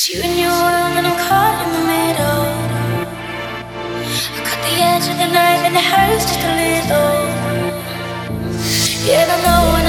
It's you and your world and I'm caught in the middle. I cut the edge of the knife and it hurts just a little. Yeah, I know.